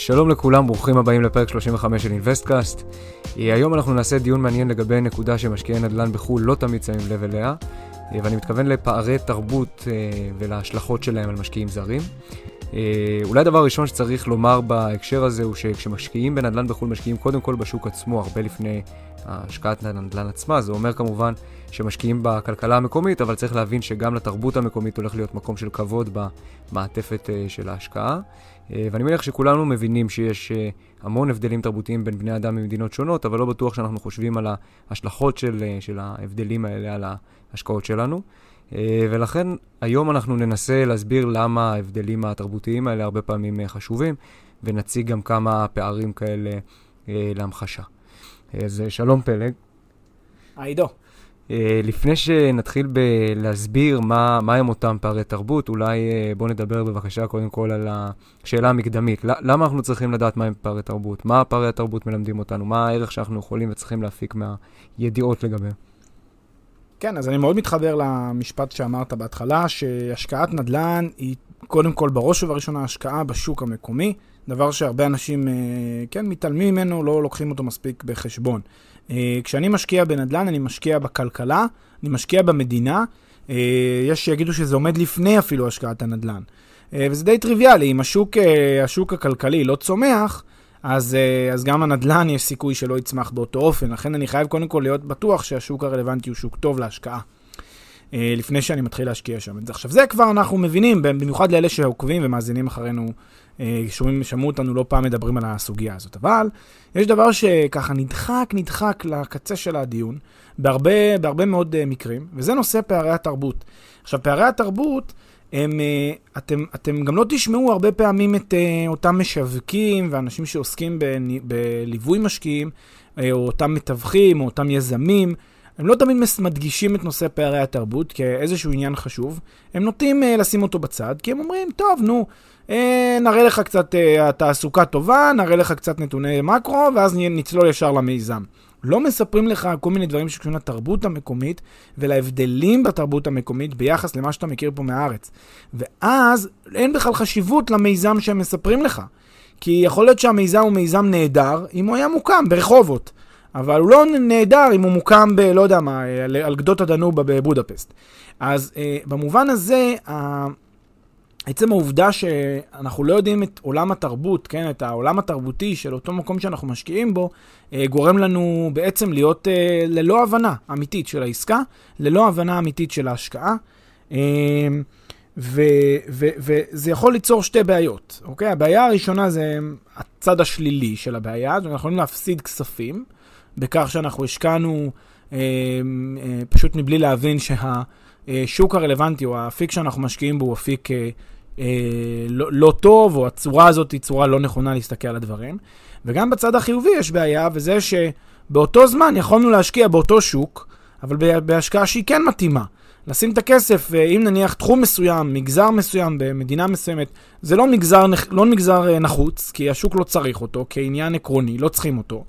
שלום לכולם, ברוכים הבאים לפרק 35 של InvestCast. היום אנחנו נעשה דיון מעניין לגבי נקודה שמשקיעי נדל"ן בחו"ל לא תמיד שמים לב אליה, ואני מתכוון לפערי תרבות אה, ולהשלכות שלהם על משקיעים זרים. אה, אולי הדבר הראשון שצריך לומר בהקשר הזה הוא שכשמשקיעים בנדל"ן בחו"ל משקיעים קודם כל בשוק עצמו, הרבה לפני השקעת הנדל"ן עצמה. זה אומר כמובן שמשקיעים בכלכלה המקומית, אבל צריך להבין שגם לתרבות המקומית הולך להיות מקום של כבוד במעטפת אה, של ההשקעה. אה, ואני מניח שכולנו מבינים שיש המון הבדלים תרבותיים בין בני אדם ממדינות שונות, אבל לא בטוח שאנחנו חושבים על ההשלכות של, של ההבדלים האלה על ההשקעות שלנו. ולכן היום אנחנו ננסה להסביר למה ההבדלים התרבותיים האלה הרבה פעמים חשובים, ונציג גם כמה פערים כאלה להמחשה. אז שלום פלג. היי דו. אה, לפני שנתחיל בלהסביר מה, מה הם אותם פערי תרבות, אולי אה, בואו נדבר בבקשה קודם כל על השאלה המקדמית. למה אנחנו צריכים לדעת מה הם פערי תרבות? מה פערי התרבות מלמדים אותנו? מה הערך שאנחנו יכולים וצריכים להפיק מהידיעות לגביהם? כן, אז אני מאוד מתחבר למשפט שאמרת בהתחלה, שהשקעת נדל"ן היא קודם כל בראש ובראשונה השקעה בשוק המקומי, דבר שהרבה אנשים, אה, כן, מתעלמים ממנו, לא לוקחים אותו מספיק בחשבון. אה, כשאני משקיע בנדל"ן, אני משקיע בכלכלה, אני משקיע במדינה. אה, יש שיגידו שזה עומד לפני אפילו השקעת הנדל"ן. וזה די טריוויאלי, אם השוק, השוק הכלכלי לא צומח, אז, אז גם הנדל"ן יש סיכוי שלא יצמח באותו אופן. לכן אני חייב קודם כל להיות בטוח שהשוק הרלוונטי הוא שוק טוב להשקעה. לפני שאני מתחיל להשקיע שם. עכשיו, זה כבר אנחנו מבינים, במיוחד לאלה שעוקבים ומאזינים אחרינו אה, שומעים, שמעו אותנו לא פעם מדברים על הסוגיה הזאת. אבל יש דבר שככה נדחק, נדחק לקצה של הדיון, בהרבה, בהרבה מאוד מקרים, וזה נושא פערי התרבות. עכשיו, פערי התרבות, הם, uh, אתם, אתם גם לא תשמעו הרבה פעמים את uh, אותם משווקים ואנשים שעוסקים בליווי משקיעים, uh, או אותם מתווכים, או אותם יזמים. הם לא תמיד מדגישים את נושא פערי התרבות כאיזשהו עניין חשוב, הם נוטים uh, לשים אותו בצד, כי הם אומרים, טוב, נו, אה, נראה לך קצת אה, תעסוקה טובה, נראה לך קצת נתוני מקרו, ואז נצלול ישר למיזם. לא מספרים לך כל מיני דברים שקשורים לתרבות המקומית ולהבדלים בתרבות המקומית ביחס למה שאתה מכיר פה מהארץ. ואז אין בכלל חשיבות למיזם שהם מספרים לך. כי יכול להיות שהמיזם הוא מיזם נהדר אם הוא היה מוקם ברחובות. אבל הוא לא נהדר אם הוא מוקם ב... לא יודע מה, על גדות הדנובה בבודפסט. אז אה, במובן הזה, עצם העובדה שאנחנו לא יודעים את עולם התרבות, כן, את העולם התרבותי של אותו מקום שאנחנו משקיעים בו, אה, גורם לנו בעצם להיות אה, ללא הבנה אמיתית של העסקה, ללא הבנה אמיתית של ההשקעה. אה, וזה יכול ליצור שתי בעיות, אוקיי? הבעיה הראשונה זה הצד השלילי של הבעיה, אנחנו יכולים להפסיד כספים בכך שאנחנו השקענו אה, אה, פשוט מבלי להבין שהשוק הרלוונטי או האפיק שאנחנו משקיעים בו הוא אפיק אה, לא, לא טוב, או הצורה הזאת היא צורה לא נכונה להסתכל על הדברים. וגם בצד החיובי יש בעיה, וזה שבאותו זמן יכולנו להשקיע באותו שוק, אבל בהשקעה שהיא כן מתאימה. לשים את הכסף, אה, אם נניח תחום מסוים, מגזר מסוים במדינה מסוימת, זה לא מגזר, לא מגזר אה, נחוץ, כי השוק לא צריך אותו, כעניין עקרוני, לא צריכים אותו.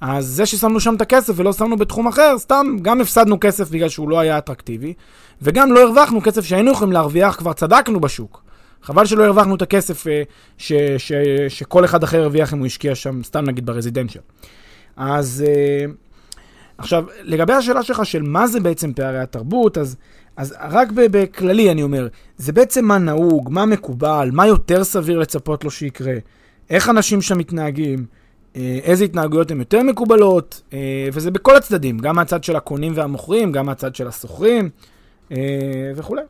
אז זה ששמנו שם את הכסף ולא שמנו בתחום אחר, סתם, גם הפסדנו כסף בגלל שהוא לא היה אטרקטיבי, וגם לא הרווחנו כסף שהיינו יכולים להרוויח, כבר צדקנו בשוק. חבל שלא הרווחנו את הכסף אה, ש, ש, שכל אחד אחר הרוויח אם הוא השקיע שם, סתם נגיד ברזידנציה. אז אה, עכשיו, לגבי השאלה שלך של מה זה בעצם פערי התרבות, אז, אז רק בכללי אני אומר, זה בעצם מה נהוג, מה מקובל, מה יותר סביר לצפות לו שיקרה, איך אנשים שם מתנהגים, אה, איזה התנהגויות הן יותר מקובלות, וזה בכל הצדדים, גם מהצד של הקונים והמוכרים, גם מהצד של השוכרים וכולי.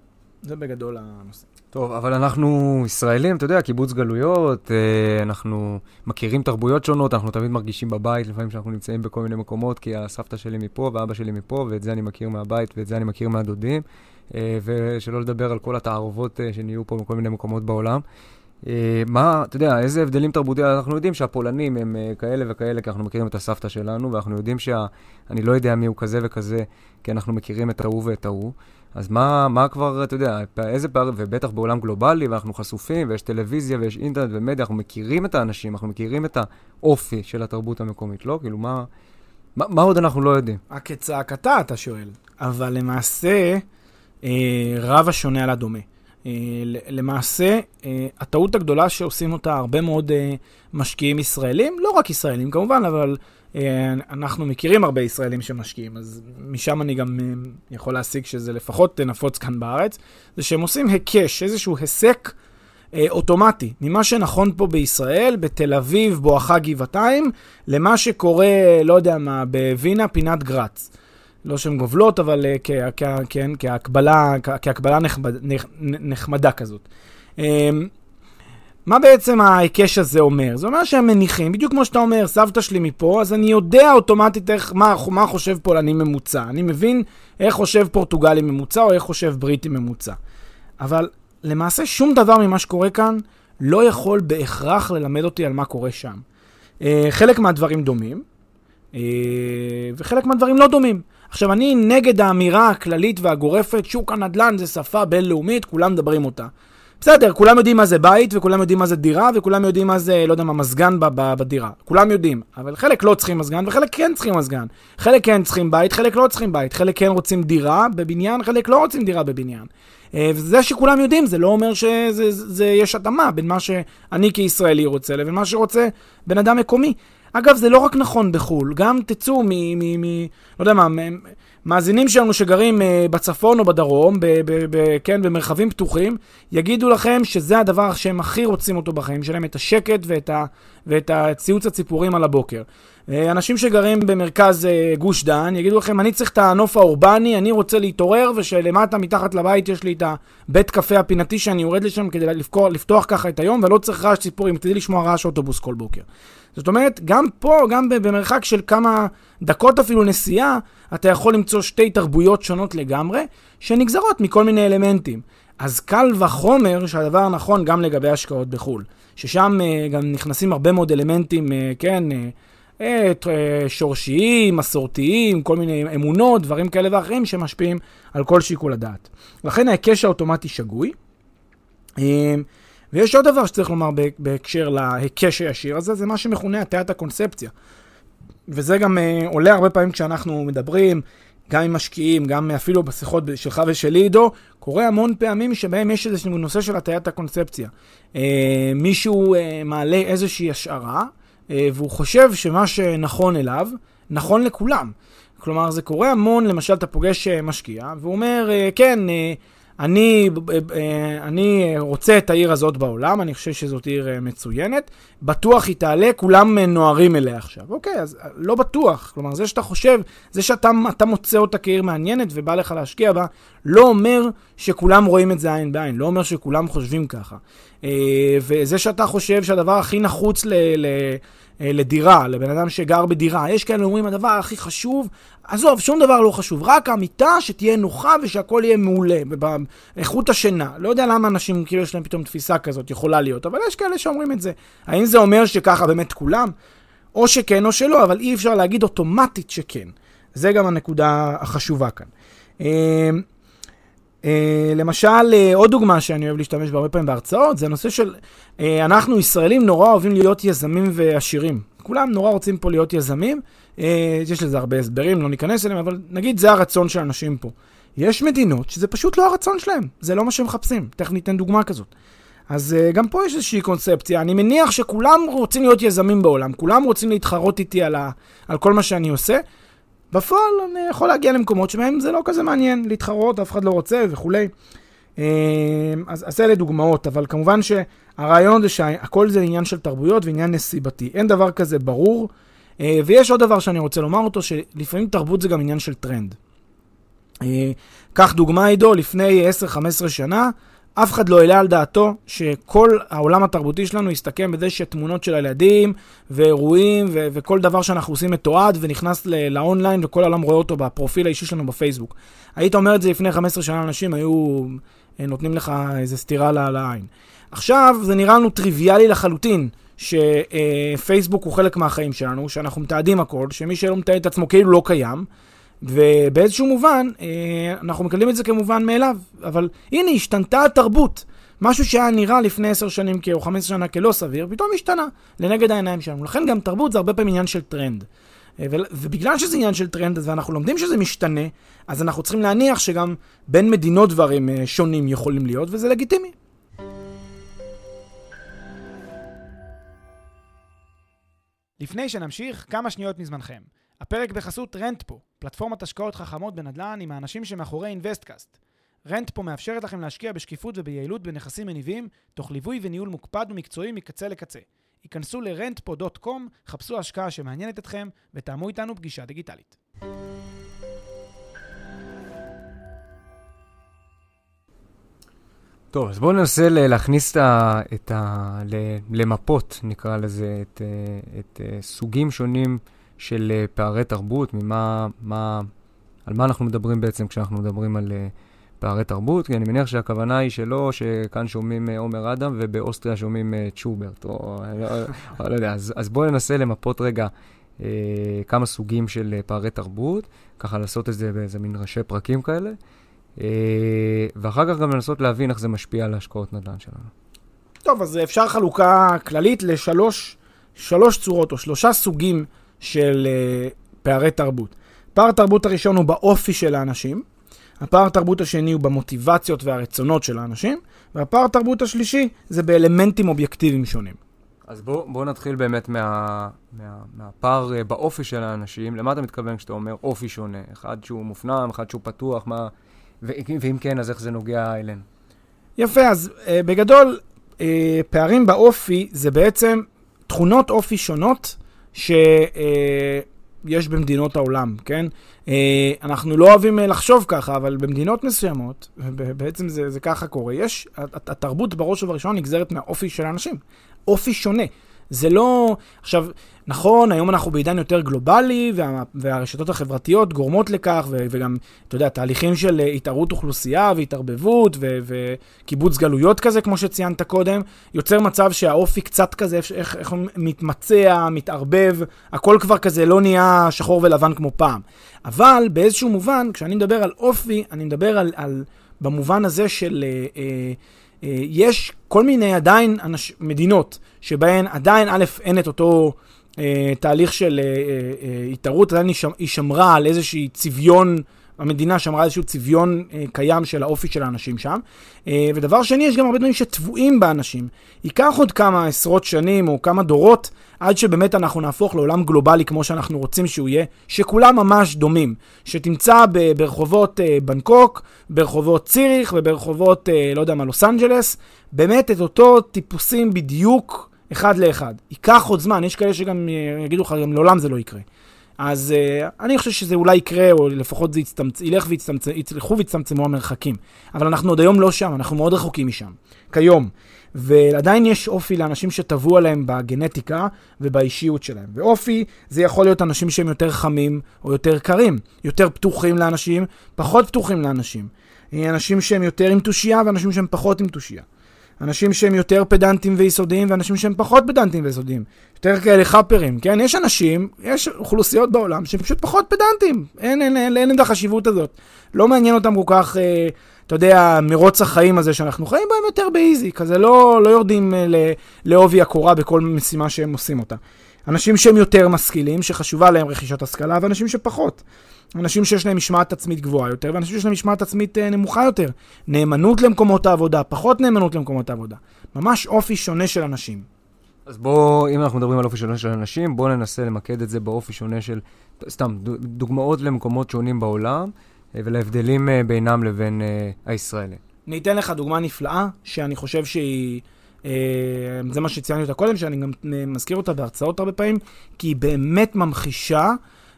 זה בגדול הנושא. טוב, אבל אנחנו ישראלים, אתה יודע, קיבוץ גלויות, אה, אנחנו מכירים תרבויות שונות, אנחנו תמיד מרגישים בבית, לפעמים שאנחנו נמצאים בכל מיני מקומות, כי הסבתא שלי מפה ואבא שלי מפה, ואת זה אני מכיר מהבית ואת זה אני מכיר מהדודים, אה, ושלא לדבר על כל התערובות אה, שנהיו פה בכל מיני מקומות בעולם. מה, אתה יודע, איזה הבדלים תרבותיים, אנחנו יודעים שהפולנים הם כאלה וכאלה, כי אנחנו מכירים את הסבתא שלנו, ואנחנו יודעים שה... אני לא יודע מי הוא כזה וכזה, כי אנחנו מכירים את ההוא ואת ההוא. אז מה, מה כבר, אתה יודע, איזה פער, ובטח בעולם גלובלי, ואנחנו חשופים, ויש טלוויזיה, ויש אינטרנט ומדיה, אנחנו מכירים את האנשים, אנחנו מכירים את האופי של התרבות המקומית, לא? כאילו, מה, מה, מה עוד אנחנו לא יודעים? רק כצעקתה, אתה שואל. אבל למעשה, אה, רב השונה על הדומה. אה, למעשה, אה, הטעות הגדולה שעושים אותה הרבה מאוד אה, משקיעים ישראלים, לא רק ישראלים כמובן, אבל אנחנו מכירים הרבה ישראלים שמשקיעים, אז משם אני גם אה, יכול להסיק שזה לפחות נפוץ כאן בארץ, זה שהם עושים היקש, איזשהו היסק אה, אוטומטי ממה שנכון פה בישראל, בתל אביב, בואכה גבעתיים, למה שקורה, לא יודע מה, בווינה, פינת גרץ. לא שהן גובלות, אבל כ- כ- כן, כהקבלה, כהקבלה נחמד, נחמדה כזאת. מה בעצם ההיקש הזה אומר? זה אומר שהם מניחים, בדיוק כמו שאתה אומר, סבתא שלי מפה, אז אני יודע אוטומטית איך, מה, מה חושב פולני ממוצע. אני מבין איך חושב פורטוגלי ממוצע או איך חושב בריטי ממוצע. אבל למעשה שום דבר ממה שקורה כאן לא יכול בהכרח ללמד אותי על מה קורה שם. Uh, חלק מהדברים דומים, uh, וחלק מהדברים לא דומים. עכשיו, אני נגד האמירה הכללית והגורפת, שוק הנדל"ן זה שפה בינלאומית, כולם מדברים אותה. בסדר, כולם יודעים מה זה בית, וכולם יודעים מה זה דירה, וכולם יודעים מה זה, לא יודע מה, מזגן בדירה. כולם יודעים. אבל חלק לא צריכים מזגן, וחלק כן צריכים מזגן. חלק כן צריכים בית, חלק לא צריכים בית. חלק כן רוצים דירה בבניין, חלק לא רוצים דירה בבניין. אה, וזה שכולם יודעים, זה לא אומר שיש התאמה בין מה שאני כישראלי רוצה לבין מה שרוצה בן אדם מקומי. אגב, זה לא רק נכון בחו"ל, גם תצאו מ... מ, מ לא יודע מה, מאזינים שלנו שגרים uh, בצפון או בדרום, ב, ב, ב, כן, במרחבים פתוחים, יגידו לכם שזה הדבר שהם הכי רוצים אותו בחיים שלהם, את השקט ואת, ה, ואת הציוץ הציפורים על הבוקר. Uh, אנשים שגרים במרכז uh, גוש דן יגידו לכם, אני צריך את הנוף האורבני, אני רוצה להתעורר, ושלמטה מתחת לבית יש לי את הבית קפה הפינתי שאני יורד לשם כדי לפתוח, לפתוח ככה את היום, ולא צריך רעש ציפורים, תדעי לשמוע רעש אוטובוס כל בוקר. זאת אומרת, גם פה, גם במרחק של כמה דקות אפילו נסיעה, אתה יכול למצוא שתי תרבויות שונות לגמרי, שנגזרות מכל מיני אלמנטים. אז קל וחומר שהדבר נכון גם לגבי השקעות בחו"ל, ששם uh, גם נכנסים הרבה מאוד אלמנטים, uh, כן, uh, שורשיים, מסורתיים, כל מיני אמונות, דברים כאלה ואחרים שמשפיעים על כל שיקול הדעת. לכן ההיקש האוטומטי שגוי. ויש עוד דבר שצריך לומר בהקשר להיקש הישיר הזה, זה מה שמכונה הטיית הקונספציה. וזה גם uh, עולה הרבה פעמים כשאנחנו מדברים, גם עם משקיעים, גם אפילו בשיחות שלך ושלי, עידו, קורה המון פעמים שבהם יש איזשהו נושא של הטיית הקונספציה. Uh, מישהו uh, מעלה איזושהי השערה, uh, והוא חושב שמה שנכון אליו, נכון לכולם. כלומר, זה קורה המון, למשל, אתה פוגש משקיע, והוא אומר, כן, אני, אה, אני רוצה את העיר הזאת בעולם, אני חושב שזאת עיר אה, מצוינת, בטוח היא תעלה, כולם אה, נוהרים אליה עכשיו. אוקיי, אז לא בטוח. כלומר, זה שאתה חושב, זה שאתה מוצא אותה כעיר מעניינת ובא לך להשקיע בה, לא אומר שכולם רואים את זה עין בעין, לא אומר שכולם חושבים ככה. וזה שאתה חושב שהדבר הכי נחוץ ל... ל לדירה, לבן אדם שגר בדירה. יש כאלה אומרים, הדבר הכי חשוב, עזוב, שום דבר לא חשוב, רק המיטה שתהיה נוחה ושהכול יהיה מעולה, באיכות השינה. לא יודע למה אנשים, כאילו יש להם פתאום תפיסה כזאת, יכולה להיות, אבל יש כאלה שאומרים את זה. האם זה אומר שככה באמת כולם? או שכן או שלא, אבל אי אפשר להגיד אוטומטית שכן. זה גם הנקודה החשובה כאן. אה, למשל, אה, עוד דוגמה שאני אוהב להשתמש בה הרבה פעמים בהרצאות, זה הנושא של, אה, אנחנו ישראלים נורא אוהבים להיות יזמים ועשירים. כולם נורא רוצים פה להיות יזמים, יש לזה הרבה הסברים, לא ניכנס אליהם, אבל נגיד זה הרצון של אנשים פה. יש מדינות שזה פשוט לא הרצון שלהם, זה לא מה שהם מחפשים. תכף ניתן דוגמה כזאת. אז גם פה יש איזושהי קונספציה. אני מניח שכולם רוצים להיות יזמים בעולם, כולם רוצים להתחרות איתי על, ה, על כל מה שאני עושה, בפועל אני יכול להגיע למקומות שבהם זה לא כזה מעניין להתחרות, אף אחד לא רוצה וכולי. אמ, אז, אז אלה דוגמאות, אבל כמובן שהרעיון זה שהכל זה עניין של תרבויות ועניין נסיבתי. אין דבר כזה ברור. אה, ויש עוד דבר שאני רוצה לומר אותו, שלפעמים תרבות זה גם עניין של טרנד. אה, קח דוגמה, עידו, לפני 10-15 שנה, אף אחד לא העלה על דעתו שכל העולם התרבותי שלנו יסתכם בזה שתמונות של הילדים ואירועים ו- וכל דבר שאנחנו עושים מתועד ונכנס ל- לאונליין וכל העולם רואה אותו בפרופיל האישי שלנו בפייסבוק. היית אומר את זה לפני 15 שנה, אנשים היו אה, נותנים לך איזה סטירה לעין. עכשיו זה נראה לנו טריוויאלי לחלוטין. שפייסבוק הוא חלק מהחיים שלנו, שאנחנו מתעדים הכל, שמי שלא מתעד את עצמו כאילו לא קיים, ובאיזשהו מובן, אה, אנחנו מקבלים את זה כמובן מאליו. אבל הנה, השתנתה התרבות. משהו שהיה נראה לפני עשר שנים או חמש שנה כלא סביר, פתאום השתנה לנגד העיניים שלנו. לכן גם תרבות זה הרבה פעמים עניין של טרנד. אה, ובגלל שזה עניין של טרנד, ואנחנו לומדים שזה משתנה, אז אנחנו צריכים להניח שגם בין מדינות דברים אה, שונים יכולים להיות, וזה לגיטימי. לפני שנמשיך, כמה שניות מזמנכם. הפרק בחסות Rentpo, פלטפורמת השקעות חכמות בנדל"ן עם האנשים שמאחורי InvestCast. Rentpo מאפשרת לכם להשקיע בשקיפות וביעילות בנכסים מניבים, תוך ליווי וניהול מוקפד ומקצועי מקצה לקצה. היכנסו ל-rentpo.com, חפשו השקעה שמעניינת אתכם, ותאמו איתנו פגישה דיגיטלית. טוב, אז בואו ננסה להכניס את ה... את ה למפות, נקרא לזה, את, אה, את אה, סוגים שונים של אה, פערי תרבות, ממה, מה, על מה אנחנו מדברים בעצם כשאנחנו מדברים על פערי תרבות, כי אני מניח שהכוונה היא שלא שכאן שומעים עומר אדם ובאוסטריה שומעים צ'וברט, או לא, לא יודע, אז, אז בואו ננסה למפות רגע כמה סוגים של פערי תרבות, ככה לעשות את זה באיזה מין ראשי פרקים כאלה. אה, ואחר כך גם לנסות להבין איך זה משפיע על ההשקעות נדל"ן שלנו. טוב, אז אפשר חלוקה כללית לשלוש שלוש צורות או שלושה סוגים של uh, פערי תרבות. פער תרבות הראשון הוא באופי של האנשים, הפער תרבות השני הוא במוטיבציות והרצונות של האנשים, והפער תרבות השלישי זה באלמנטים אובייקטיביים שונים. אז בואו בוא נתחיל באמת מה, מה, מהפער uh, באופי של האנשים. למה אתה מתכוון כשאתה אומר אופי שונה? אחד שהוא מופנם, אחד שהוא פתוח, מה... ואם כן, אז איך זה נוגע אלינו? יפה, אז uh, בגדול, פערים באופי זה בעצם תכונות אופי שונות שיש uh, במדינות העולם, כן? Uh, אנחנו לא אוהבים uh, לחשוב ככה, אבל במדינות מסוימות, בעצם זה, זה ככה קורה, יש, התרבות בראש ובראשונה נגזרת מהאופי של האנשים. אופי שונה. זה לא... עכשיו, נכון, היום אנחנו בעידן יותר גלובלי, וה, והרשתות החברתיות גורמות לכך, ו, וגם, אתה יודע, תהליכים של התערות אוכלוסייה והתערבבות ו, וקיבוץ גלויות כזה, כמו שציינת קודם, יוצר מצב שהאופי קצת כזה, איך, איך מתמצע, מתערבב, הכל כבר כזה לא נהיה שחור ולבן כמו פעם. אבל באיזשהו מובן, כשאני מדבר על אופי, אני מדבר על, על במובן הזה של... אה, אה, אה, יש כל מיני עדיין אנש, מדינות שבהן עדיין, א', אין את אותו אה, תהליך של אה, אה, התערות, עדיין היא שמרה על איזשהי צביון, המדינה שמרה איזשהו צביון אה, קיים של האופי של האנשים שם. אה, ודבר שני, יש גם הרבה דברים שטבועים באנשים. ייקח עוד כמה עשרות שנים או כמה דורות עד שבאמת אנחנו נהפוך לעולם גלובלי כמו שאנחנו רוצים שהוא יהיה, שכולם ממש דומים. שתמצא ב- ברחובות אה, בנקוק, ברחובות ציריך וברחובות, אה, לא יודע מה, לוס אנג'לס, באמת את אותו טיפוסים בדיוק אחד לאחד. ייקח עוד זמן, יש כאלה שגם אה, יגידו לך, גם לעולם זה לא יקרה. אז uh, אני חושב שזה אולי יקרה, או לפחות זה יצטמצ... ילך ויצטמצם, יצלחו ויצטמצמו המרחקים. אבל אנחנו עוד היום לא שם, אנחנו מאוד רחוקים משם. כיום. ועדיין יש אופי לאנשים שטבעו עליהם בגנטיקה ובאישיות שלהם. ואופי זה יכול להיות אנשים שהם יותר חמים או יותר קרים, יותר פתוחים לאנשים, פחות פתוחים לאנשים. אנשים שהם יותר עם תושייה ואנשים שהם פחות עם תושייה. אנשים שהם יותר פדנטים ויסודיים ואנשים שהם פחות פדנטים ויסודיים. יותר כאלה חאפרים, כן? יש אנשים, יש אוכלוסיות בעולם שהם פשוט פחות פדנטים. אין, אין, אין, אין את החשיבות הזאת. לא מעניין אותם כל כך, אה, אתה יודע, מרוץ החיים הזה שאנחנו חיים בהם יותר באיזי. כזה לא, לא יורדים אה, לעובי הקורה בכל משימה שהם עושים אותה. אנשים שהם יותר משכילים, שחשובה להם רכישת השכלה, ואנשים שפחות. אנשים שיש להם משמעת עצמית גבוהה יותר, ואנשים שיש להם משמעת עצמית אה, נמוכה יותר. נאמנות למקומות העבודה, פחות נאמנות למקומות העבודה. ממש אופי שונה של אנשים. אז בואו, אם אנחנו מדברים על אופי שונה של אנשים, בואו ננסה למקד את זה באופי שונה של, סתם, דוגמאות למקומות שונים בעולם, אה, ולהבדלים אה, בינם לבין הישראלים. אני אתן לך דוגמה נפלאה, שאני חושב שהיא... זה מה שציינתי אותה קודם, שאני גם מזכיר אותה בהרצאות הרבה פעמים, כי היא באמת ממחישה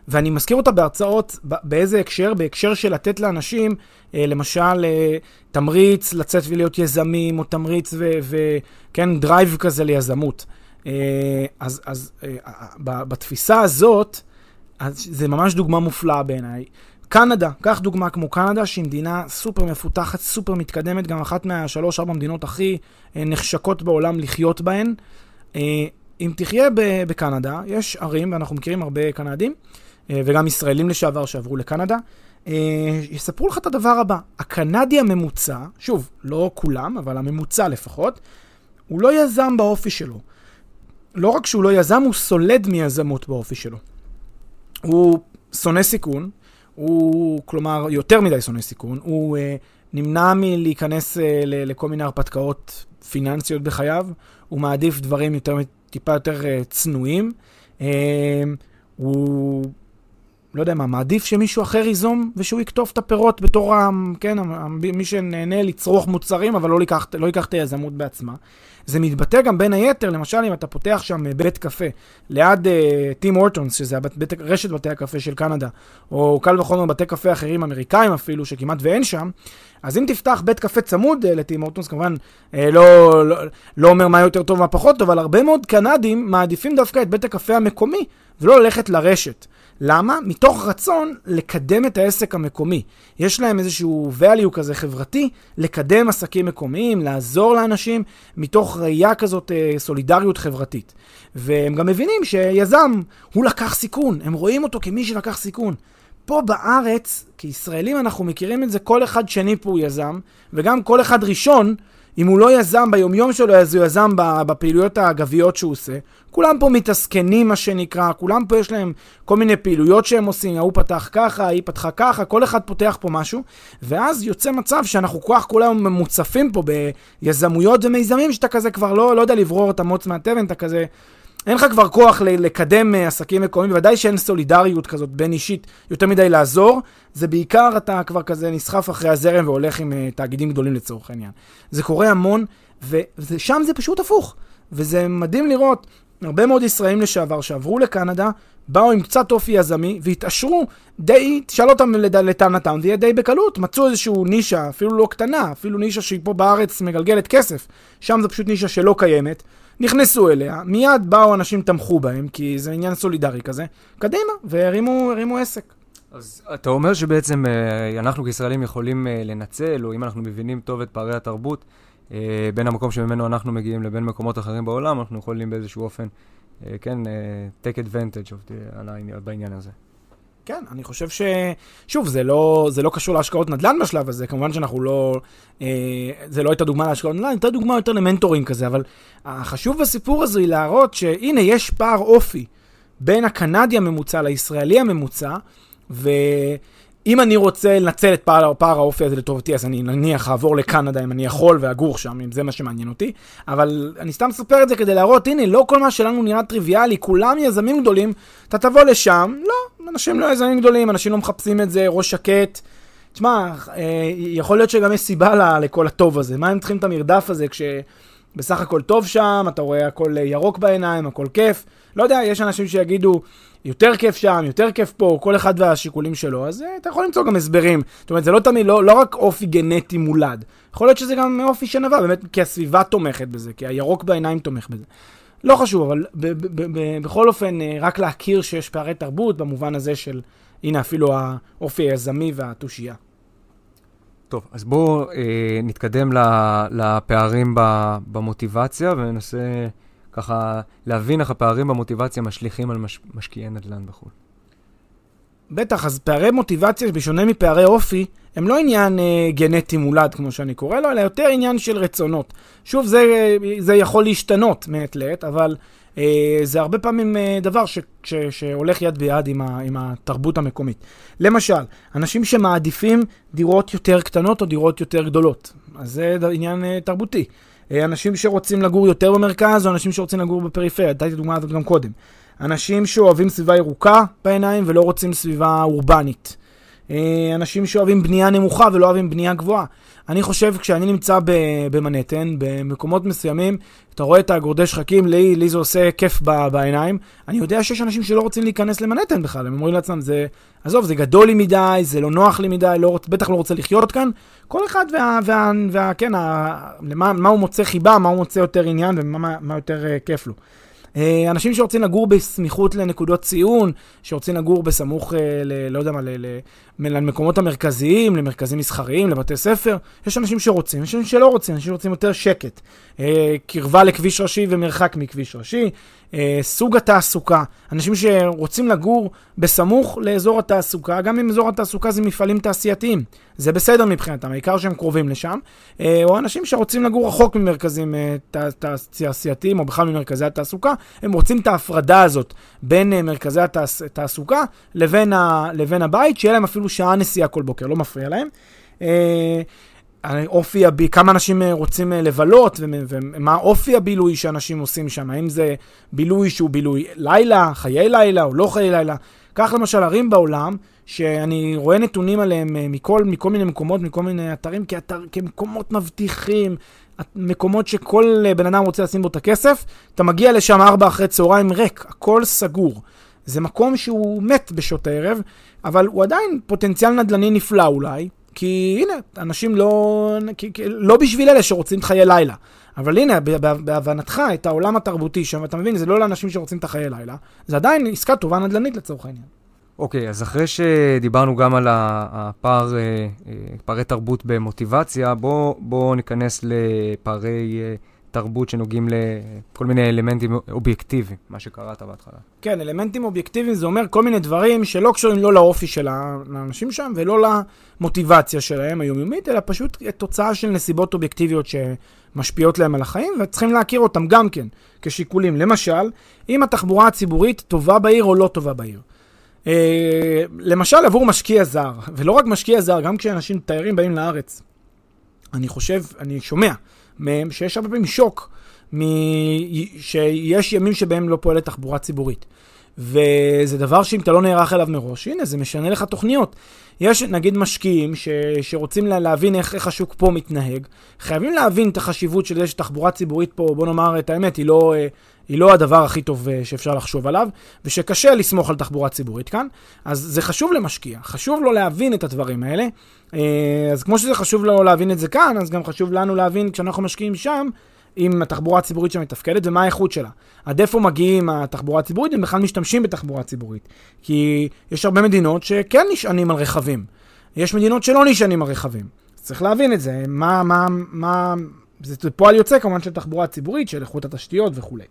ואני מזכיר אותה בהרצאות, באיזה הקשר? בהקשר של לתת לאנשים, אה, למשל, אה, תמריץ לצאת ולהיות יזמים, או תמריץ וכן, drive כזה ליזמות. אז, אז בתפיסה הזאת, אז זה ממש דוגמה מופלאה בעיניי. קנדה, קח דוגמה כמו קנדה, שהיא מדינה סופר מפותחת, סופר מתקדמת, גם אחת מהשלוש-ארבע מדינות הכי נחשקות בעולם לחיות בהן. אם תחיה בקנדה, יש ערים, ואנחנו מכירים הרבה קנדים, אה, וגם ישראלים לשעבר שעברו לקנדה, אה, יספרו לך את הדבר הבא. הקנדי הממוצע, שוב, לא כולם, אבל הממוצע לפחות, הוא לא יזם באופי שלו. לא רק שהוא לא יזם, הוא סולד מיזמות באופי שלו. הוא שונא סיכון, הוא, כלומר, יותר מדי שונא סיכון, הוא uh, נמנע מלהיכנס uh, לכל מיני הרפתקאות פיננסיות בחייו, הוא מעדיף דברים יותר, טיפה יותר uh, צנועים. Uh, הוא, לא יודע מה, מעדיף שמישהו אחר ייזום ושהוא יקטוף את הפירות בתור, ה, כן, מי שנהנה לצרוך מוצרים, אבל לא ייקח, לא ייקח את היזמות בעצמה. זה מתבטא גם בין היתר, למשל אם אתה פותח שם אה, בית קפה ליד טים uh, אורטונס, שזה הבית, בית, רשת בתי הקפה של קנדה, או קל וחומר בתי קפה אחרים אמריקאים אפילו, שכמעט ואין שם, אז אם תפתח בית קפה צמוד uh, לטים אורטונס, כמובן uh, לא, לא, לא אומר מה יותר טוב ומה פחות טוב, אבל הרבה מאוד קנדים מעדיפים דווקא את בית הקפה המקומי, ולא ללכת לרשת. למה? מתוך רצון לקדם את העסק המקומי. יש להם איזשהו value כזה חברתי, לקדם עסקים מקומיים, לעזור לאנשים, מתוך ראייה כזאת אה, סולידריות חברתית. והם גם מבינים שיזם, הוא לקח סיכון, הם רואים אותו כמי שלקח סיכון. פה בארץ, כישראלים אנחנו מכירים את זה, כל אחד שני פה הוא יזם, וגם כל אחד ראשון אם הוא לא יזם ביומיום שלו, אז הוא יזם בפעילויות האגביות שהוא עושה. כולם פה מתעסקנים, מה שנקרא, כולם פה יש להם כל מיני פעילויות שהם עושים, ההוא פתח ככה, היא פתחה ככה, כל אחד פותח פה משהו, ואז יוצא מצב שאנחנו כל כך כולם מוצפים פה ביזמויות ומיזמים, שאתה כזה כבר לא, לא יודע לברור את המוץ מהתבן, אתה כזה... אין לך כבר כוח לקדם אה, עסקים מקומיים, בוודאי שאין סולידריות כזאת בין אישית יותר מדי לעזור, זה בעיקר אתה כבר כזה נסחף אחרי הזרם והולך עם uh, תאגידים גדולים לצורך העניין. זה קורה המון, ושם זה פשוט הפוך. וזה מדהים לראות הרבה מאוד ישראלים לשעבר שעברו לקנדה, באו עם קצת אופי יזמי והתעשרו די, תשאל אותם לטענתם, זה יהיה די בקלות. מצאו איזושהי נישה, אפילו לא קטנה, אפילו נישה שהיא פה בארץ מגלגלת כסף. שם זה פשוט נישה שלא קיימת. נכנסו אליה, מיד באו אנשים תמכו בהם, כי זה עניין סולידרי כזה, קדימה, והרימו עסק. אז אתה אומר שבעצם אה, אנחנו כישראלים יכולים אה, לנצל, או אם אנחנו מבינים טוב את פערי התרבות, אה, בין המקום שממנו אנחנו מגיעים לבין מקומות אחרים בעולם, אנחנו יכולים באיזשהו אופן, כן, take advantage of the, בעניין הזה. כן, אני חושב ש... שוב, זה לא, זה לא קשור להשקעות נדל"ן בשלב הזה, כמובן שאנחנו לא... אה, זה לא הייתה דוגמה להשקעות נדל"ן, הייתה דוגמה יותר ל mentoring כזה, אבל החשוב בסיפור הזה היא להראות שהנה, יש פער אופי בין הקנדי הממוצע לישראלי הממוצע, ו... אם אני רוצה לנצל את פער, פער האופי הזה לטובתי, אז אני נניח אעבור לקנדה אם אני יכול ואגור שם, אם זה מה שמעניין אותי. אבל אני סתם מספר את זה כדי להראות, הנה, לא כל מה שלנו נראה טריוויאלי, כולם יזמים גדולים, אתה תבוא לשם, לא, אנשים לא יזמים גדולים, אנשים לא מחפשים את זה, ראש שקט. תשמע, אה, יכול להיות שגם יש סיבה לכל הטוב הזה. מה הם צריכים את המרדף הזה כשבסך הכל טוב שם, אתה רואה הכל ירוק בעיניים, הכל כיף. לא יודע, יש אנשים שיגידו, יותר כיף שם, יותר כיף פה, כל אחד והשיקולים שלו, אז uh, אתה יכול למצוא גם הסברים. זאת אומרת, זה לא תמיד, לא, לא רק אופי גנטי מולד. יכול להיות שזה גם אופי שנבע, באמת, כי הסביבה תומכת בזה, כי הירוק בעיניים תומך בזה. לא חשוב, אבל ב- ב- ב- בכל אופן, אה, רק להכיר שיש פערי תרבות במובן הזה של, הנה, אפילו האופי היזמי והתושייה. טוב, אז בואו אה, נתקדם לפערים במוטיבציה וננסה... ככה להבין איך הפערים במוטיבציה משליכים על מש, משקיעי נדל"ן בחו"ל. בטח, אז פערי מוטיבציה, בשונה מפערי אופי, הם לא עניין אה, גנטי מולד, כמו שאני קורא לו, אלא יותר עניין של רצונות. שוב, זה, זה יכול להשתנות מעת לעת, אבל אה, זה הרבה פעמים אה, דבר ש, ש, שהולך יד ביד עם, ה, עם התרבות המקומית. למשל, אנשים שמעדיפים דירות יותר קטנות או דירות יותר גדולות. אז זה עניין אה, תרבותי. אה, אנשים שרוצים לגור יותר במרכז, או אנשים שרוצים לגור בפריפריה, נתתי את הדוגמה הזאת גם קודם. אנשים שאוהבים סביבה ירוקה בעיניים ולא רוצים סביבה אורבנית. אה, אנשים שאוהבים בנייה נמוכה ולא אוהבים בנייה גבוהה. אני חושב, כשאני נמצא במנהטן, במקומות מסוימים, אתה רואה את הגורדי שחקים, לי, לי זה עושה כיף בעיניים. אני יודע שיש אנשים שלא רוצים להיכנס למנהטן בכלל, הם אומרים לעצמם, זה, עזוב, זה גדול לי מדי, זה לא נוח לי מדי, לא, בטח לא רוצה לחיות כאן. כל אחד וה, וה, וה כן, ה, למה, מה הוא מוצא חיבה, מה הוא מוצא יותר עניין ומה מה יותר uh, כיף לו. אה, אנשים שרוצים לגור בסמיכות לנקודות ציון, שרוצים לגור בסמוך, אה, ל, לא יודע מה, למקומות המרכזיים, למרכזים מסחריים, לבתי ספר, יש אנשים שרוצים, יש אנשים שלא רוצים, אנשים שרוצים יותר שקט. אה, קרבה לכביש ראשי ומרחק מכביש ראשי, סוג התעסוקה, אנשים שרוצים לגור בסמוך לאזור התעסוקה, גם אם אזור התעסוקה זה מפעלים תעשייתיים, זה בסדר מבחינתם, העיקר שהם קרובים לשם, או אנשים שרוצים לגור רחוק ממרכזים תעשייתיים, או בכלל ממרכזי התעסוקה, הם רוצים את ההפרדה הזאת בין uh, מרכזי התעסוקה לבין, ה, לבין הבית, שיהיה להם אפילו שעה נסיעה כל בוקר, לא מפריע להם. Uh, אופי, הבי, כמה אנשים אה, רוצים לבלות, ומה אופי הבילוי שאנשים עושים שם, האם זה בילוי שהוא בילוי לילה, חיי לילה או לא חיי לילה. כך למשל ערים בעולם, שאני רואה נתונים עליהם מכל, מכל מיני מקומות, מכל מיני אתרים, כאתר, כמקומות מבטיחים, מקומות שכל אה, בן אדם רוצה לשים בו את הכסף, אתה מגיע לשם ארבע אחרי צהריים ריק, הכל סגור. זה מקום שהוא מת בשעות הערב, אבל הוא עדיין פוטנציאל נדל"ני נפלא אולי, כי הנה, אנשים לא... כי, כי, לא בשביל אלה שרוצים את חיי לילה. אבל הנה, בהבנתך, את העולם התרבותי שם, אתה מבין, זה לא לאנשים שרוצים את החיי לילה, זה עדיין עסקה טובה נדל"נית לצורך העניין. אוקיי, okay, אז אחרי שדיברנו גם על הפער, אה, אה, פערי תרבות במוטיבציה, בואו בוא ניכנס לפערי אה, תרבות שנוגעים לכל מיני אלמנטים אובייקטיביים, מה שקראת בהתחלה. כן, אלמנטים אובייקטיביים זה אומר כל מיני דברים שלא קשורים לא לאופי של האנשים שם ולא למוטיבציה שלהם היומיומית, אלא פשוט תוצאה של נסיבות אובייקטיביות שמשפיעות להם על החיים, וצריכים להכיר אותם גם כן כשיקולים. למשל, אם התחבורה הציבורית טובה בעיר או לא טובה בעיר. אה, למשל עבור משקיע זר, ולא רק משקיע זר, גם כשאנשים, תיירים באים לארץ, אני חושב, אני שומע מהם שיש הרבה פעמים שוק, מ... שיש ימים שבהם לא פועלת תחבורה ציבורית. וזה דבר שאם אתה לא נערך אליו מראש, הנה, זה משנה לך תוכניות. יש נגיד משקיעים ש... שרוצים לה... להבין איך, איך השוק פה מתנהג, חייבים להבין את החשיבות של זה שתחבורה ציבורית פה, בוא נאמר את האמת, היא לא, אה, היא לא הדבר הכי טוב אה, שאפשר לחשוב עליו, ושקשה לסמוך על תחבורה ציבורית כאן. אז זה חשוב למשקיע, חשוב לו להבין את הדברים האלה. אה, אז כמו שזה חשוב לו להבין את זה כאן, אז גם חשוב לנו להבין כשאנחנו משקיעים שם, אם התחבורה הציבורית שם מתפקדת ומה האיכות שלה. עד איפה מגיעים התחבורה הציבורית, הם בכלל משתמשים בתחבורה ציבורית. כי יש הרבה מדינות שכן נשענים על רכבים. יש מדינות שלא נשענים על רכבים. צריך להבין את זה, מה, מה, מה, זה פועל יוצא כמובן של תחבורה ציבורית, של איכות התשתיות וכולי.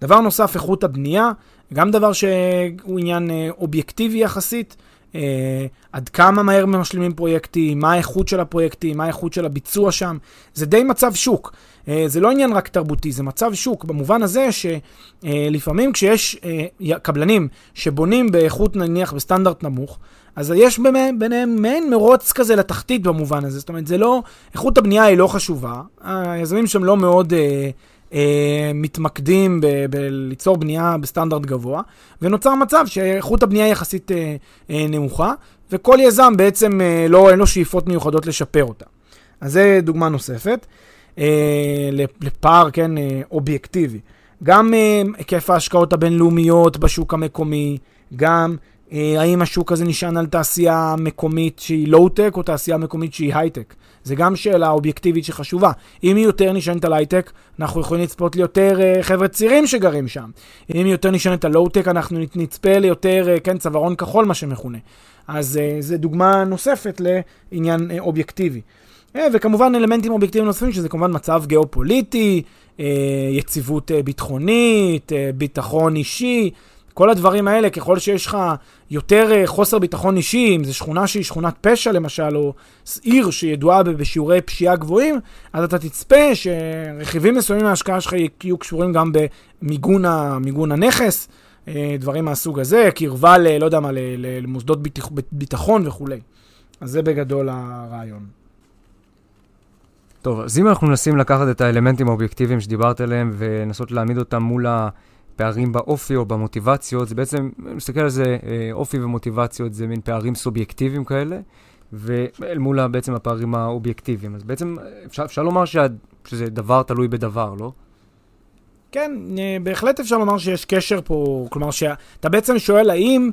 דבר נוסף, איכות הבנייה, גם דבר שהוא עניין אה, אובייקטיבי יחסית. אה, עד כמה מהר משלימים פרויקטים, מה האיכות של הפרויקטים, מה האיכות של הביצוע שם. זה די מצב שוק. אה, זה לא עניין רק תרבותי, זה מצב שוק, במובן הזה שלפעמים כשיש אה, קבלנים שבונים באיכות נניח בסטנדרט נמוך, אז יש ביניהם מעין מרוץ כזה לתחתית במובן הזה. זאת אומרת, זה לא, איכות הבנייה היא לא חשובה, היזמים שם לא מאוד... אה, אה, מתמקדים בליצור בנייה בסטנדרט גבוה, ונוצר מצב שאיכות הבנייה יחסית אה, אה, נמוכה, וכל יזם בעצם אה, לא, אין לו שאיפות מיוחדות לשפר אותה. אז זה דוגמה נוספת, אה, לפער, כן, אה, אובייקטיבי. גם אה, היקף ההשקעות הבינלאומיות בשוק המקומי, גם אה, האם השוק הזה נשען על תעשייה מקומית שהיא לואו-טק או תעשייה מקומית שהיא הייטק. זה גם שאלה אובייקטיבית שחשובה. אם היא יותר נשענת על הייטק, אנחנו יכולים לצפות ליותר אה, חבר'ה צעירים שגרים שם. אם היא יותר נשענת על לואו-טק, אנחנו נצפה ליותר, אה, כן, צווארון כחול, מה שמכונה. אז אה, זו דוגמה נוספת לעניין אה, אובייקטיבי. אה, וכמובן אלמנטים אובייקטיביים נוספים, שזה כמובן מצב גיאופוליטי, uh, יציבות uh, ביטחונית, ביטחון אישי. כל הדברים האלה, ככל שיש לך יותר חוסר ביטחון אישי, אם זו שכונה שהיא שכונת פשע למשל, או עיר שידועה בשיעורי פשיעה גבוהים, אז אתה תצפה שרכיבים מסוימים מההשקעה שלך יהיו קשורים גם במיגון הנכס, דברים מהסוג הזה, קרבה ל... לא יודע מה, למוסדות ביטח, ביטחון וכולי. אז זה בגדול הרעיון. טוב, אז אם אנחנו מנסים לקחת את האלמנטים האובייקטיביים שדיברת עליהם ולנסות להעמיד אותם מול ה... פערים באופי או במוטיבציות, זה בעצם, אני מסתכל על זה, אה, אופי ומוטיבציות זה מין פערים סובייקטיביים כאלה, ואל מול בעצם הפערים האובייקטיביים. אז בעצם אפשר, אפשר לומר שה, שזה דבר תלוי בדבר, לא? כן, אה, בהחלט אפשר לומר שיש קשר פה, כלומר שאתה בעצם שואל האם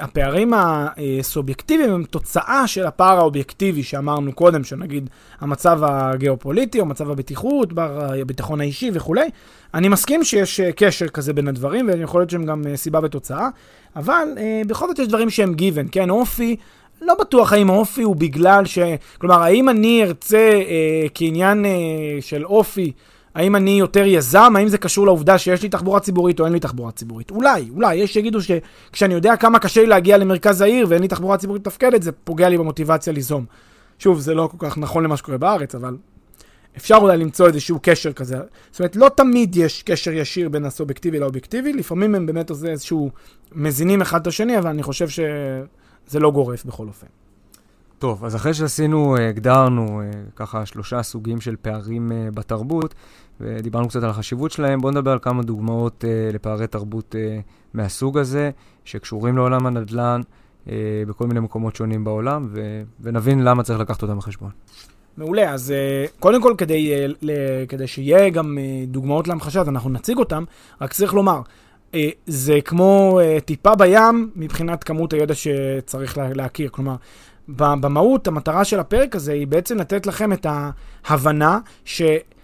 הפערים הסובייקטיביים הם תוצאה של הפער האובייקטיבי שאמרנו קודם, שנגיד המצב הגיאופוליטי או מצב הבטיחות, הביטחון האישי וכולי. אני מסכים שיש אה, קשר כזה בין הדברים, ויכול להיות שהם גם אה, סיבה ותוצאה, אבל אה, בכל זאת יש דברים שהם given, כן, אופי. לא בטוח האם אופי הוא בגלל ש... כלומר, האם אני ארצה אה, כעניין אה, של אופי האם אני יותר יזם? האם זה קשור לעובדה שיש לי תחבורה ציבורית או אין לי תחבורה ציבורית? אולי, אולי. יש שיגידו שכשאני יודע כמה קשה לי להגיע למרכז העיר ואין לי תחבורה ציבורית מתפקדת, זה פוגע לי במוטיבציה ליזום. שוב, זה לא כל כך נכון למה שקורה בארץ, אבל אפשר אולי למצוא איזשהו קשר כזה. זאת אומרת, לא תמיד יש קשר ישיר בין הסובייקטיבי לאובייקטיבי, לפעמים הם באמת עושים איזשהו מזינים אחד את השני, אבל אני חושב שזה לא גורף בכל אופן. טוב, אז אחרי שעשינו, הגדרנו ככה שלושה סוגים של פערים בתרבות, ודיברנו קצת על החשיבות שלהם, בואו נדבר על כמה דוגמאות לפערי תרבות מהסוג הזה, שקשורים לעולם הנדל"ן בכל מיני מקומות שונים בעולם, ו- ונבין למה צריך לקחת אותם בחשבון. מעולה, אז קודם כל, כדי, כדי שיהיה גם דוגמאות להמחשה, אז אנחנו נציג אותם, רק צריך לומר, זה כמו טיפה בים מבחינת כמות הידע שצריך לה- להכיר. כלומר, במהות, המטרה של הפרק הזה היא בעצם לתת לכם את ההבנה ש...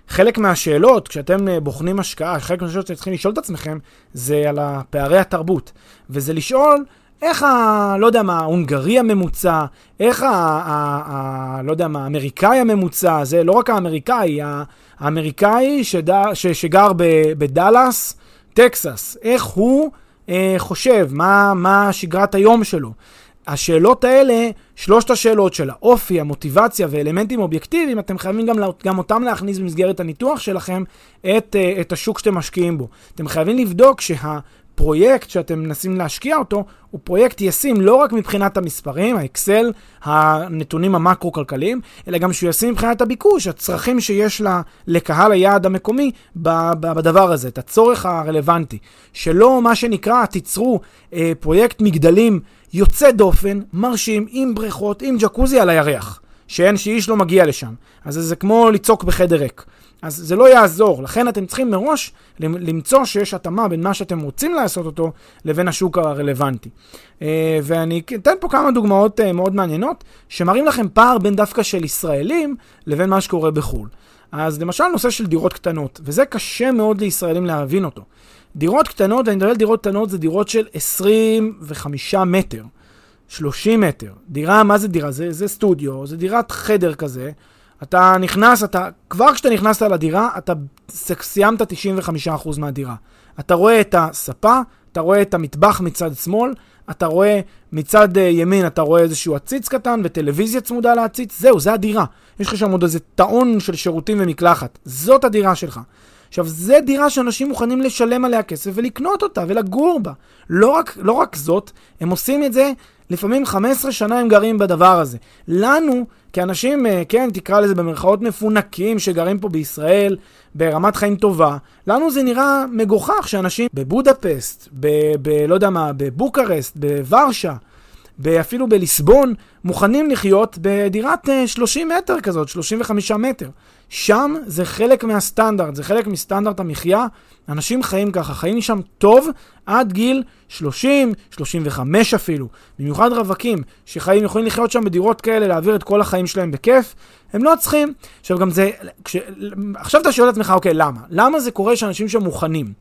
חלק מהשאלות, כשאתם אה, בוחנים השקעה, חלק מהשאלות שאתם צריכים לשאול את עצמכם, זה על פערי התרבות. וזה לשאול איך ה... לא יודע מה, ההונגרי הממוצע, איך ה... ה, ה לא יודע מה, האמריקאי הממוצע, זה לא רק האמריקאי, האמריקאי שד, ש, שגר בדאלאס, טקסס, איך הוא אה, חושב, מה, מה שגרת היום שלו. השאלות האלה, שלושת השאלות של האופי, המוטיבציה ואלמנטים אובייקטיביים, אתם חייבים גם, גם אותם להכניס במסגרת הניתוח שלכם את, אה, את השוק שאתם משקיעים בו. אתם חייבים לבדוק שהפרויקט שאתם מנסים להשקיע אותו, הוא פרויקט ישים לא רק מבחינת המספרים, האקסל, הנתונים המקרו-כלכליים, אלא גם שהוא ישים מבחינת הביקוש, הצרכים שיש לה, לקהל היעד המקומי בדבר הזה, את הצורך הרלוונטי. שלא, מה שנקרא, תיצרו אה, פרויקט מגדלים יוצא דופן, מרשים, עם בריכות, עם ג'קוזי על הירח, שאין, שאיש לא מגיע לשם. אז זה כמו לצעוק בחדר ריק. אז זה לא יעזור, לכן אתם צריכים מראש למצוא שיש התאמה בין מה שאתם רוצים לעשות אותו לבין השוק הרלוונטי. אה, ואני אתן פה כמה דוגמאות אה, מאוד מעניינות, שמראים לכם פער בין דווקא של ישראלים לבין מה שקורה בחו"ל. אז למשל נושא של דירות קטנות, וזה קשה מאוד לישראלים להבין אותו. דירות קטנות, אני מדבר על דירות קטנות, זה דירות של 25 מטר, 30 מטר. דירה, מה זה דירה? זה, זה סטודיו, זה דירת חדר כזה. אתה נכנס, אתה, כבר כשאתה נכנסת לדירה, אתה סיימת 95% מהדירה. אתה רואה את הספה, אתה רואה את המטבח מצד שמאל, אתה רואה מצד uh, ימין, אתה רואה איזשהו עציץ קטן וטלוויזיה צמודה לעציץ, זהו, זה הדירה. יש לך שם עוד איזה טעון של שירותים ומקלחת. זאת הדירה שלך. עכשיו, זו דירה שאנשים מוכנים לשלם עליה כסף ולקנות אותה ולגור בה. לא רק, לא רק זאת, הם עושים את זה, לפעמים 15 שנה הם גרים בדבר הזה. לנו, כאנשים, אה, כן, תקרא לזה במרכאות מפונקים שגרים פה בישראל, ברמת חיים טובה, לנו זה נראה מגוחך שאנשים בבודפסט, ב... ב לא יודע מה, בבוקרסט, בוורשה, אפילו בליסבון, מוכנים לחיות בדירת 30 אה, מטר כזאת, 35 מטר. שם זה חלק מהסטנדרט, זה חלק מסטנדרט המחיה. אנשים חיים ככה, חיים שם טוב עד גיל 30, 35 אפילו. במיוחד רווקים, שחיים, יכולים לחיות שם בדירות כאלה, להעביר את כל החיים שלהם בכיף. הם לא צריכים. עכשיו גם זה, כש... עכשיו אתה שואל את עצמך, אוקיי, למה? למה זה קורה שאנשים שם מוכנים?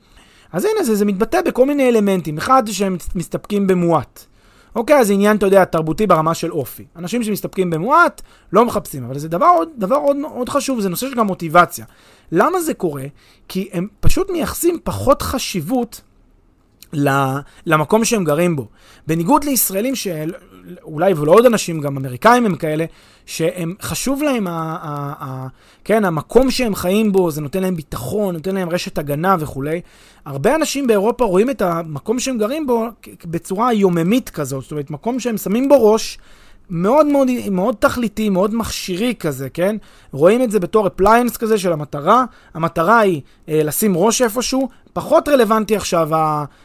אז הנה, זה, זה מתבטא בכל מיני אלמנטים. אחד, שהם מסתפקים במועט. אוקיי, אז עניין, אתה יודע, תרבותי ברמה של אופי. אנשים שמסתפקים במועט, לא מחפשים, אבל זה דבר, עוד, דבר עוד, עוד חשוב, זה נושא של גם מוטיבציה. למה זה קורה? כי הם פשוט מייחסים פחות חשיבות למקום שהם גרים בו. בניגוד לישראלים שאולי ולא עוד אנשים, גם אמריקאים הם כאלה, שהם חשוב להם, ה, ה, ה, כן, המקום שהם חיים בו, זה נותן להם ביטחון, נותן להם רשת הגנה וכולי. הרבה אנשים באירופה רואים את המקום שהם גרים בו בצורה יוממית כזאת, זאת אומרת, מקום שהם שמים בו ראש. מאוד מאוד, מאוד תכליתי, מאוד מכשירי כזה, כן? רואים את זה בתור אפליינס כזה של המטרה. המטרה היא אה, לשים ראש איפשהו, פחות רלוונטי עכשיו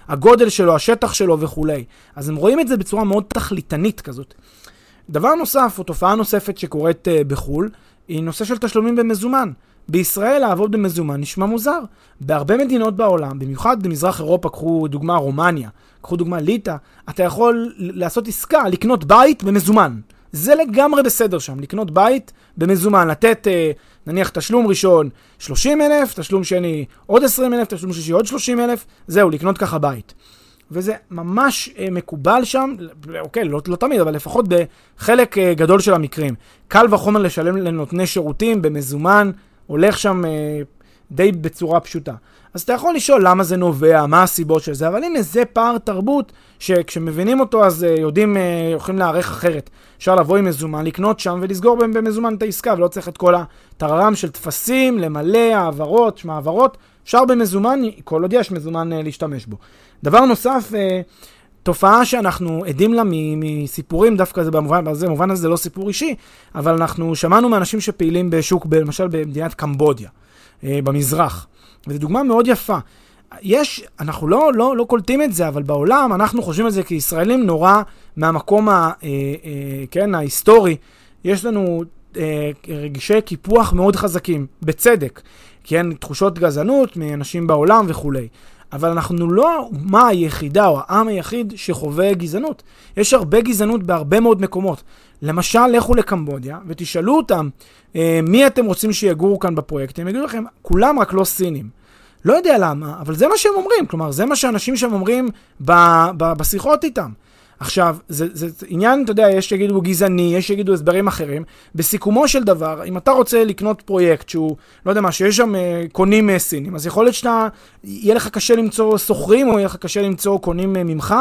הגודל שלו, השטח שלו וכולי. אז הם רואים את זה בצורה מאוד תכליתנית כזאת. דבר נוסף, או תופעה נוספת שקורית uh, בחו"ל, היא נושא של תשלומים במזומן. בישראל לעבוד במזומן נשמע מוזר. בהרבה מדינות בעולם, במיוחד במזרח אירופה, קחו דוגמה רומניה, קחו דוגמה ליטא, אתה יכול לעשות עסקה, לקנות בית במזומן. זה לגמרי בסדר שם, לקנות בית במזומן, לתת אה, נניח תשלום ראשון 30 אלף, תשלום שני עוד 20 אלף, תשלום שלישי עוד 30 אלף, זהו, לקנות ככה בית. וזה ממש אה, מקובל שם, אוקיי, לא, לא תמיד, אבל לפחות בחלק אה, גדול של המקרים. קל וחומר לשלם לנותני שירותים במזומן, הולך שם אה, די בצורה פשוטה. אז אתה יכול לשאול למה זה נובע, מה הסיבות של זה, אבל הנה זה פער תרבות שכשמבינים אותו אז uh, יודעים, uh, יכולים להערך אחרת. אפשר לבוא עם מזומן, לקנות שם ולסגור במזומן את העסקה, ולא צריך את כל הטררם של טפסים, למלא העברות, שמע העברות. אפשר במזומן, כל עוד יש מזומן uh, להשתמש בו. דבר נוסף, תופעה שאנחנו עדים לה מסיפורים, דווקא זה במובן, במובן הזה זה לא סיפור אישי, אבל אנחנו שמענו מאנשים שפעילים בשוק, למשל במדינת קמבודיה, במזרח. וזו דוגמה מאוד יפה. יש, אנחנו לא, לא, לא קולטים את זה, אבל בעולם אנחנו חושבים על זה כישראלים נורא מהמקום ה, אה, אה, כן, ההיסטורי. יש לנו אה, רגישי קיפוח מאוד חזקים, בצדק. כן, תחושות גזענות מאנשים בעולם וכולי. אבל אנחנו לא האומה היחידה או העם היחיד שחווה גזענות. יש הרבה גזענות בהרבה מאוד מקומות. למשל, לכו לקמבודיה ותשאלו אותם אה, מי אתם רוצים שיגורו כאן בפרויקט, הם יגידו לכם, כולם רק לא סינים. לא יודע למה, אבל זה מה שהם אומרים. כלומר, זה מה שאנשים שם אומרים ב, ב, בשיחות איתם. עכשיו, זה, זה, עניין, אתה יודע, יש שיגידו גזעני, יש שיגידו הסברים אחרים. בסיכומו של דבר, אם אתה רוצה לקנות פרויקט שהוא, לא יודע מה, שיש שם אה, קונים אה, סינים, אז יכול להיות שאתה, יהיה לך קשה למצוא שוכרים, או יהיה לך קשה למצוא קונים אה, ממך.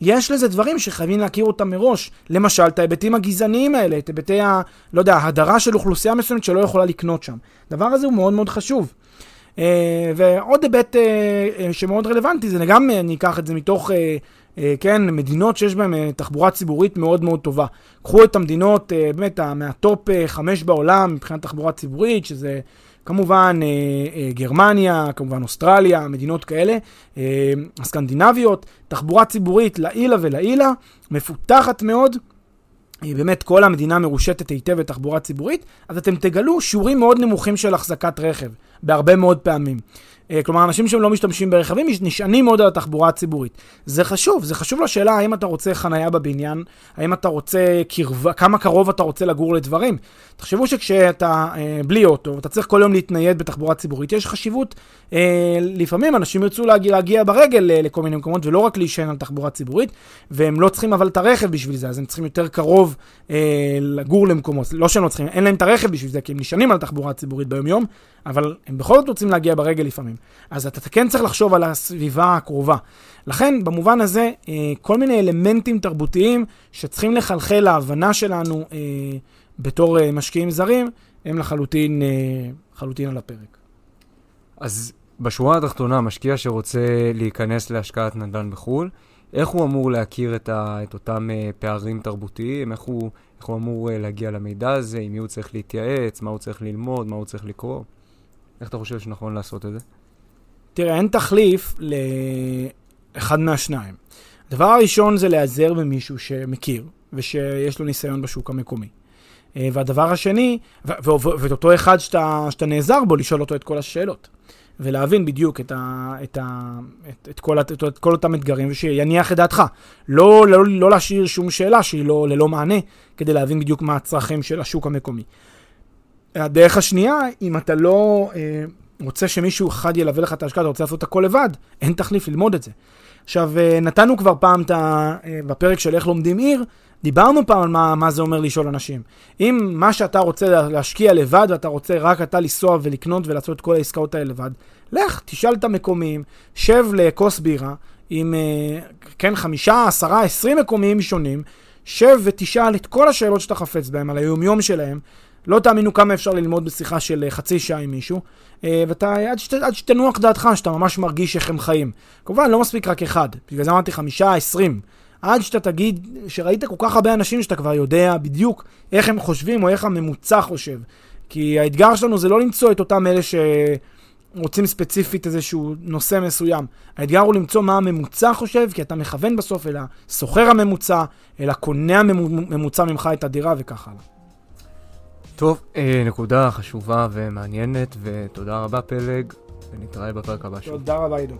יש לזה דברים שחייבים להכיר אותם מראש. למשל, את ההיבטים הגזעניים האלה, את היבטי ה... לא יודע, הדרה של אוכלוסייה מסוימת שלא יכולה לקנות שם. הדבר הזה הוא מאוד מאוד חשוב. Uh, ועוד היבט uh, uh, שמאוד רלוונטי, זה גם, אני אקח את זה מתוך, כן, מדינות שיש בהן תחבורה ציבורית מאוד מאוד טובה. קחו את המדינות, באמת, מהטופ חמש בעולם מבחינת תחבורה ציבורית, שזה כמובן אה, אה, גרמניה, כמובן אוסטרליה, מדינות כאלה, אה, הסקנדינביות, תחבורה ציבורית לעילה ולעילה, מפותחת מאוד. באמת כל המדינה מרושתת היטב בתחבורה ציבורית, אז אתם תגלו שיעורים מאוד נמוכים של החזקת רכב, בהרבה מאוד פעמים. אה, כלומר, אנשים שהם לא משתמשים ברכבים נשענים מאוד על התחבורה הציבורית. זה חשוב, זה חשוב לשאלה האם אתה רוצה חנייה בבניין, האם אתה רוצה קרבה, כמה קרוב אתה רוצה לגור לדברים. תחשבו שכשאתה אה, בלי אוטו, ואתה צריך כל יום להתנייד בתחבורה ציבורית, יש חשיבות, אה, לפעמים אנשים ירצו להגיע, להגיע ברגל אה, לכל מיני מקומות, ולא רק להישען על תחבורה ציבורית, והם לא צריכים אבל את הרכב בשביל זה, אז הם צריכים יותר קרוב אה, לגור למקומות. לא שהם לא צריכים, אין להם את הרכב בשביל זה, כי הם נשענים על תחבורה ציבורית ביום-יום, אבל הם בכל זאת רוצים להגיע ברגל לפעמים. אז אתה כן צריך לחשוב על הסביבה הקרובה. לכן, במובן הזה, אה, כל מיני אלמנטים תרבותיים שצריכים לחלחל להבנה שלנו אה, בתור אה, משקיעים זרים, הם לחלוטין, לחלוטין על הפרק. אז בשורה התחתונה, משקיע שרוצה להיכנס להשקעת נדל"ן בחו"ל, איך הוא אמור להכיר את, ה, את אותם פערים תרבותיים? איך הוא, איך הוא אמור להגיע למידע הזה? עם מי הוא צריך להתייעץ? מה הוא צריך ללמוד? מה הוא צריך לקרוא? איך אתה חושב שנכון לעשות את זה? תראה, אין תחליף לאחד מהשניים. הדבר הראשון זה להיעזר במישהו שמכיר ושיש לו ניסיון בשוק המקומי. אה, והדבר השני, ואת אותו אחד שאתה, שאתה נעזר בו, לשאול אותו את כל השאלות. ולהבין בדיוק את, ה, את, ה, את, את, כל, את, את כל אותם אתגרים, ושיניח את דעתך. לא, לא, לא להשאיר שום שאלה שהיא לא, ללא מענה, כדי להבין בדיוק מה הצרכים של השוק המקומי. הדרך השנייה, אם אתה לא אה, רוצה שמישהו אחד ילווה לך את ההשקעה, אתה רוצה לעשות את הכל לבד, אין תחליף ללמוד את זה. עכשיו, אה, נתנו כבר פעם את ה... אה, בפרק של איך לומדים עיר, דיברנו פעם על מה, מה זה אומר לשאול אנשים. אם מה שאתה רוצה להשקיע לבד, ואתה רוצה רק אתה לנסוע ולקנות ולעשות את כל העסקאות האלה לבד, לך, תשאל את המקומיים, שב לכוס בירה עם, אה, כן, חמישה, עשרה, עשרים מקומיים שונים, שב ותשאל את כל השאלות שאתה חפץ בהם, על היומיום שלהם, לא תאמינו כמה אפשר ללמוד בשיחה של חצי שעה עם מישהו, ואתה, עד, שת, עד שתנוח דעתך, שאתה ממש מרגיש איך הם חיים. כמובן, לא מספיק רק אחד, בגלל זה אמרתי חמישה, עשרים. עד שאתה תגיד שראית כל כך הרבה אנשים שאתה כבר יודע בדיוק איך הם חושבים או איך הממוצע חושב. כי האתגר שלנו זה לא למצוא את אותם אלה ש... רוצים ספציפית איזשהו נושא מסוים. האתגר הוא למצוא מה הממוצע חושב, כי אתה מכוון בסוף אל הסוחר הממוצע, אל הקונה הממוצע ממך את הדירה וכך הלאה. טוב, אה, נקודה חשובה ומעניינת, ותודה רבה פלג, ונתראה בפרק הבא שוב. תודה רבה עידו.